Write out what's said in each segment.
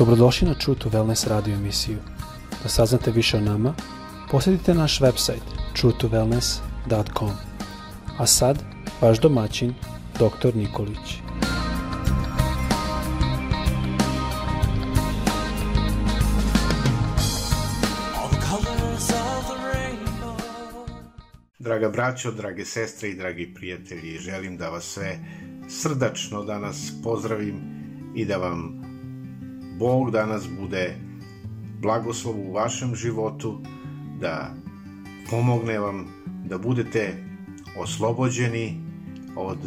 Dobrodošli na True to Wellness radio emisiju. Da saznate više o nama, posjetite naš website truetowellness.com. A sad, vaš domaćin, dr. Nikolić. Draga braćo, drage sestre i dragi prijatelji, želim da vas sve srdačno danas pozdravim i da vam Bog danas bude blagoslov u vašem životu, da pomogne vam da budete oslobođeni od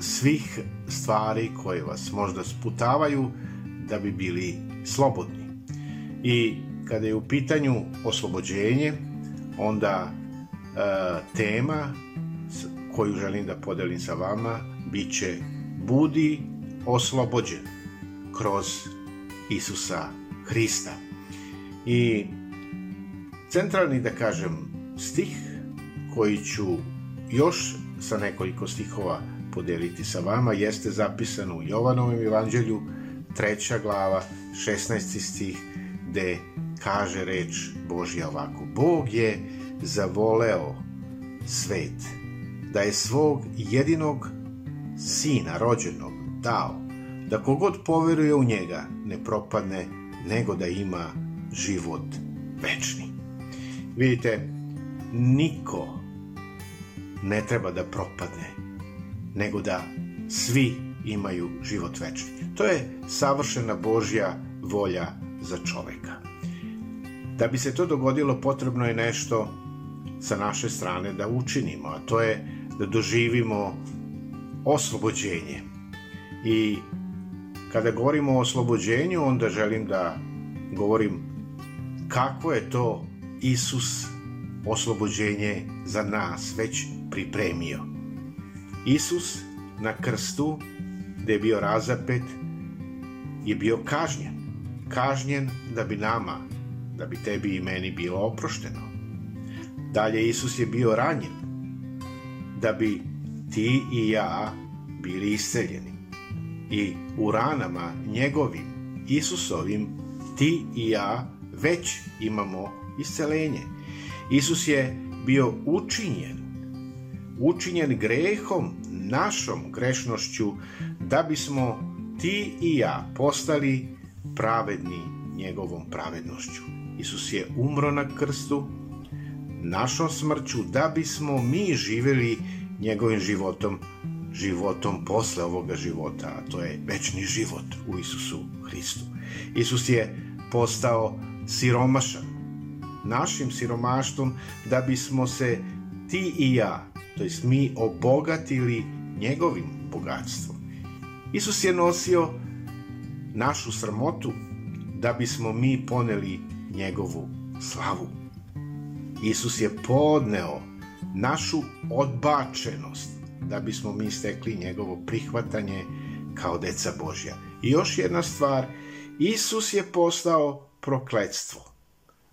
svih stvari koje vas možda sputavaju da bi bili slobodni. I kada je u pitanju oslobođenje, onda e, tema koju želim da podelim sa vama biće Budi oslobođen kroz Isusa Hrista. I centralni, da kažem, stih koji ću još sa nekoliko stihova podeliti sa vama jeste zapisano u Jovanovom evanđelju, treća glava, 16. stih, gde kaže reč Božja ovako. Bog je zavoleo svet, da je svog jedinog sina rođenog dao, da kogod poveruje u njega ne propadne, nego da ima život večni. Vidite, niko ne treba da propadne, nego da svi imaju život večni. To je savršena Božja volja za čoveka. Da bi se to dogodilo, potrebno je nešto sa naše strane da učinimo, a to je da doživimo oslobođenje. I kada govorimo o oslobođenju, onda želim da govorim kako je to Isus oslobođenje za nas već pripremio. Isus na krstu, gde je bio razapet, je bio kažnjen. Kažnjen da bi nama, da bi tebi i meni bilo oprošteno. Dalje Isus je bio ranjen, da bi ti i ja bili isceljeni. I u ranama njegovim, Isusovim, ti i ja već imamo iscelenje. Isus je bio učinjen, učinjen grehom, našom grešnošću, da bismo ti i ja postali pravedni njegovom pravednošću. Isus je umro na krstu, našom smrću, da bismo mi živeli njegovim životom, životom posle ovoga života, a to je večni život u Isusu Hristu. Isus je postao siromašan, našim siromaštvom, da bismo se ti i ja, to jest mi, obogatili njegovim bogatstvom. Isus je nosio našu sramotu da bismo mi poneli njegovu slavu. Isus je podneo našu odbačenost da bismo mi stekli njegovo prihvatanje kao deca Božja. I još jedna stvar, Isus je postao prokledstvo.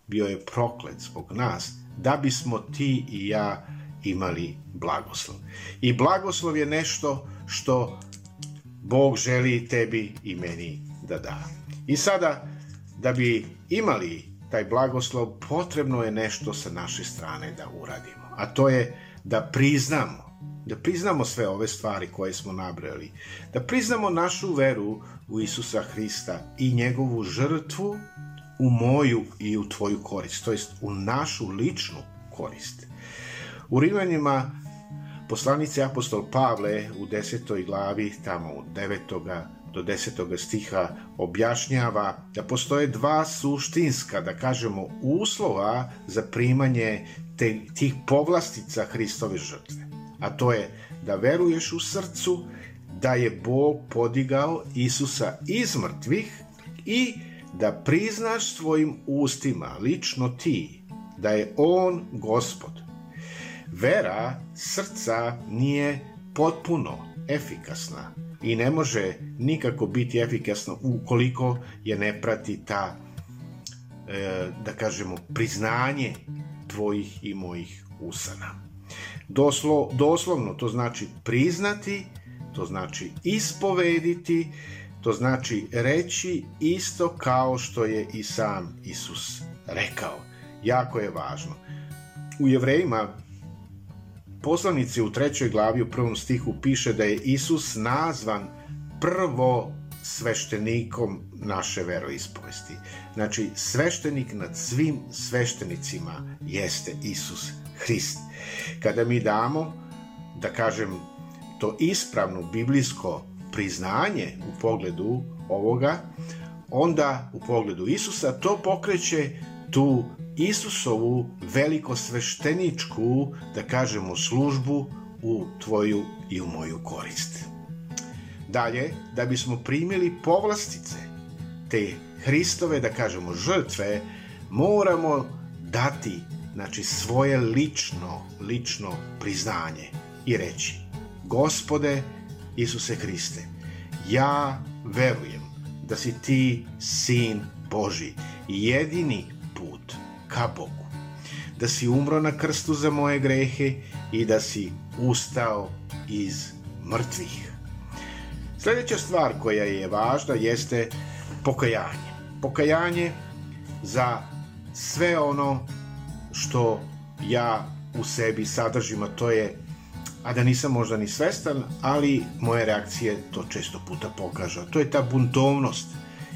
Bio je proklet zbog nas, da bismo ti i ja imali blagoslov. I blagoslov je nešto što Bog želi tebi i meni da da. I sada, da bi imali taj blagoslov, potrebno je nešto sa naše strane da uradimo. A to je da priznamo da priznamo sve ove stvari koje smo nabrali, da priznamo našu veru u Isusa Hrista i njegovu žrtvu u moju i u tvoju korist, to jest u našu ličnu korist. U Rimanima poslanici apostol Pavle u desetoj glavi, tamo u devetoga do desetoga stiha objašnjava da postoje dva suštinska, da kažemo, uslova za primanje te, tih povlastica Hristove žrtve. A to je da veruješ u srcu da je Bog podigao Isusa iz mrtvih i da priznaš svojim ustima, lično ti, da je On gospod. Vera srca nije potpuno efikasna i ne može nikako biti efikasna ukoliko je ne prati ta, e, da kažemo, priznanje tvojih i mojih usana. Doslo, doslovno to znači priznati, to znači ispovediti, To znači reći isto kao što je i sam Isus rekao. Jako je važno. U Jevrejima poslanici u trećoj glavi u prvom stihu piše da je Isus nazvan prvo sveštenikom naše veroispovesti. Znači, sveštenik nad svim sveštenicima jeste Isus Hrist. Kada mi damo, da kažem, to ispravno biblijsko priznanje u pogledu ovoga, onda u pogledu Isusa to pokreće tu Isusovu velikosvešteničku, da kažemo, službu u tvoju i u moju korist. Dalje, da bismo primili povlastice te Hristove, da kažemo, žrtve, moramo dati znači svoje lično, lično priznanje i reći Gospode Isuse Hriste, ja verujem da si ti sin Boži, jedini put ka Bogu, da si umro na krstu za moje grehe i da si ustao iz mrtvih. Sledeća stvar koja je važna jeste pokajanje. Pokajanje za sve ono što ja u sebi sadržim, a to je a da nisam možda ni svestan, ali moje reakcije to često puta pokažu. To je ta buntovnost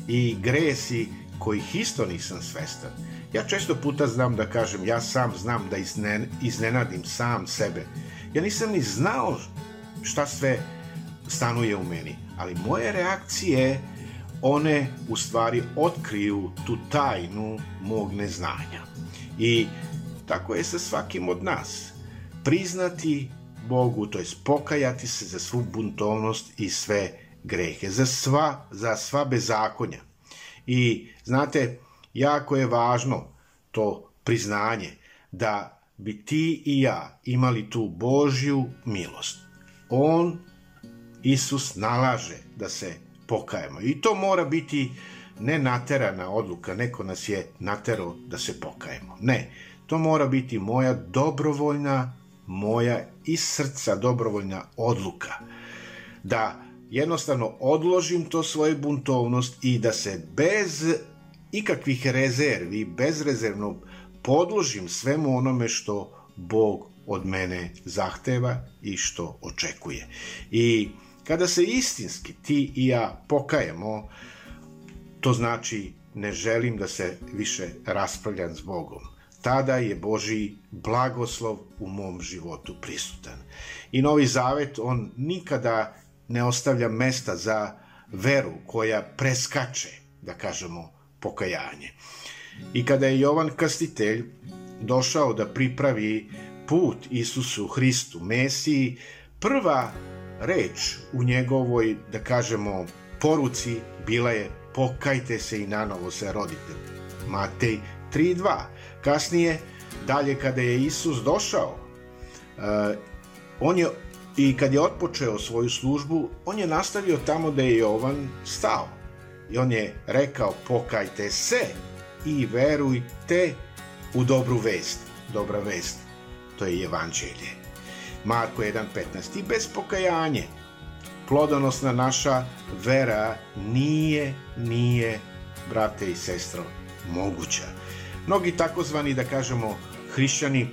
i gresi kojih isto nisam svestan. Ja često puta znam da kažem, ja sam znam da iznenadim sam sebe. Ja nisam ni znao šta sve stanuje u meni, ali moje reakcije one u stvari otkriju tu tajnu mog neznanja. I tako je sa svakim od nas. Priznati Bogu, to je pokajati se za svu buntovnost i sve grehe, za sva, za sva bezakonja. I znate, jako je važno to priznanje da bi ti i ja imali tu Božju milost. On, Isus, nalaže da se pokajemo. I to mora biti ne naterana odluka, neko nas je naterao da se pokajemo. Ne, to mora biti moja dobrovoljna, moja iz srca dobrovoljna odluka. Da jednostavno odložim to svoje buntovnost i da se bez ikakvih rezervi, bezrezervno podložim svemu onome što Bog od mene zahteva i što očekuje. I kada se istinski ti i ja pokajemo, to znači ne želim da se više raspravljam s Bogom. Tada je Boži blagoslov u mom životu prisutan. I Novi Zavet, on nikada ne ostavlja mesta za veru koja preskače, da kažemo, pokajanje. I kada je Jovan Krstitelj došao da pripravi put Isusu Hristu, Mesiji, prva reč u njegovoj, da kažemo, poruci bila je pokajte se i nanovo se rodite. Matej 3.2. Kasnije, dalje kada je Isus došao, uh, on je i kad je otpočeo svoju službu, on je nastavio tamo da je Jovan stao. I on je rekao, pokajte se i verujte u dobru vest. Dobra vest, to je evanđelje. Marko 1.15. I bez pokajanje, plodonosna naša vera nije, nije, brate i sestro, moguća. Mnogi takozvani, da kažemo, hrišćani e,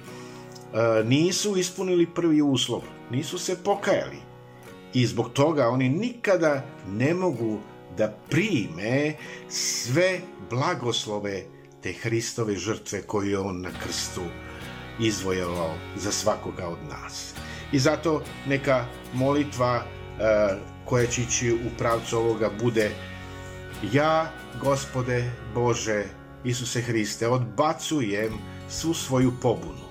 nisu ispunili prvi uslov, nisu se pokajali. I zbog toga oni nikada ne mogu da prime sve blagoslove te Hristove žrtve koju je on na krstu izvojevao za svakoga od nas. I zato neka molitva uh, koja će ići u pravcu ovoga bude Ja, gospode Bože, Isuse Hriste, odbacujem svu svoju pobunu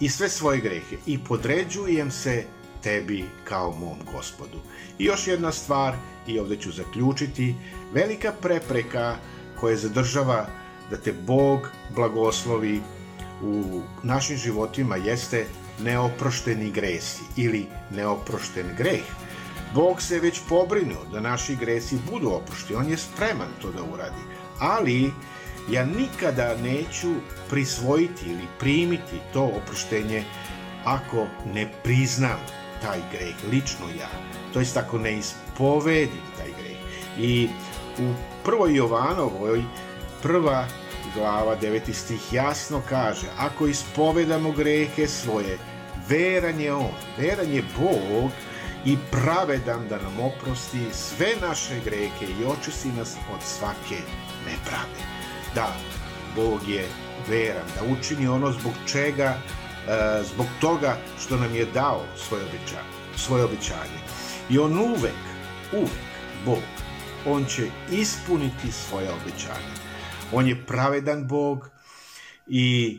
i sve svoje grehe i podređujem se tebi kao mom gospodu. I još jedna stvar, i ovde ću zaključiti, velika prepreka koja zadržava da te Bog blagoslovi u našim životima jeste neoprošteni gresi ili neoprošten greh. Bog se već pobrinuo da naši gresi budu oprošti, on je spreman to da uradi, ali ja nikada neću prisvojiti ili primiti to oproštenje ako ne priznam taj greh, lično ja. To jest ako ne ispovedim taj greh. I u prvoj Jovanovoj, prva glava 9. stih jasno kaže, ako ispovedamo grehe svoje, veran je On, veran je Bog i pravedan da nam oprosti sve naše grehe i očisti nas od svake nepravde. Da, Bog je veran, da učini ono zbog čega, e, zbog toga što nam je dao svoje obećanje. Svoje obećanje. I on uvek, uvek, Bog, on će ispuniti svoje obećanje. On je pravedan Bog i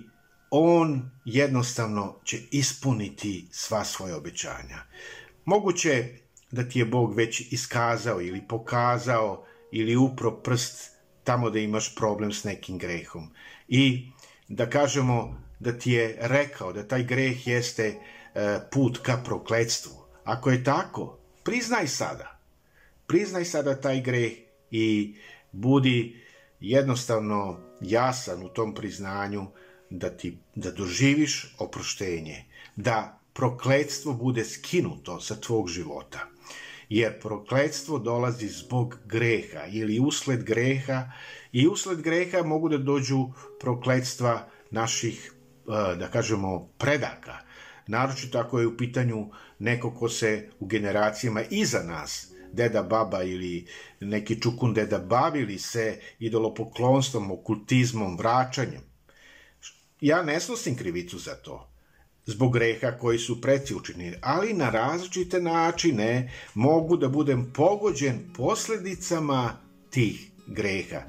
on jednostavno će ispuniti sva svoja obećanja. Moguće da ti je Bog već iskazao ili pokazao ili upro prst tamo da imaš problem s nekim grehom. I da kažemo da ti je rekao da taj greh jeste e, put ka prokledstvu. Ako je tako, priznaj sada. Priznaj sada taj greh i budi jednostavno jasan u tom priznanju da ti da doživiš oproštenje, da prokledstvo bude skinuto sa tvog života. Jer prokledstvo dolazi zbog greha ili usled greha i usled greha mogu da dođu prokledstva naših, e, da kažemo, predaka. Naročito ako je u pitanju neko ko se u generacijama iza nas deda baba ili neki čukun deda bavili se idolopoklonstvom, okultizmom, vraćanjem. Ja ne snosim krivicu za to zbog greha koji su preci učinili, ali na različite načine mogu da budem pogođen posledicama tih greha.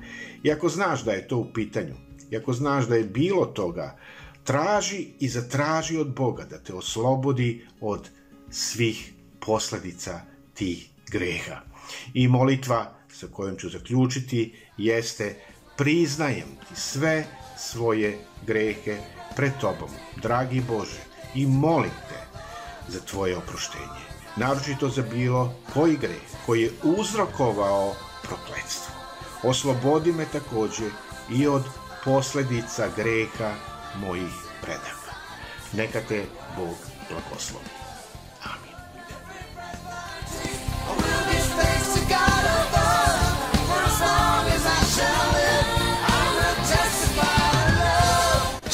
I ako znaš da je to u pitanju, i ako znaš da je bilo toga, traži i zatraži od Boga da te oslobodi od svih posledica tih greha. I molitva sa kojom ću zaključiti jeste priznajem ti sve svoje grehe pred tobom, dragi Bože, i molim te za tvoje oproštenje. Naročito za bilo koji greh koji je uzrokovao prokledstvo. Oslobodi me takođe i od posledica greha mojih predaka. Neka te Bog blagoslovi.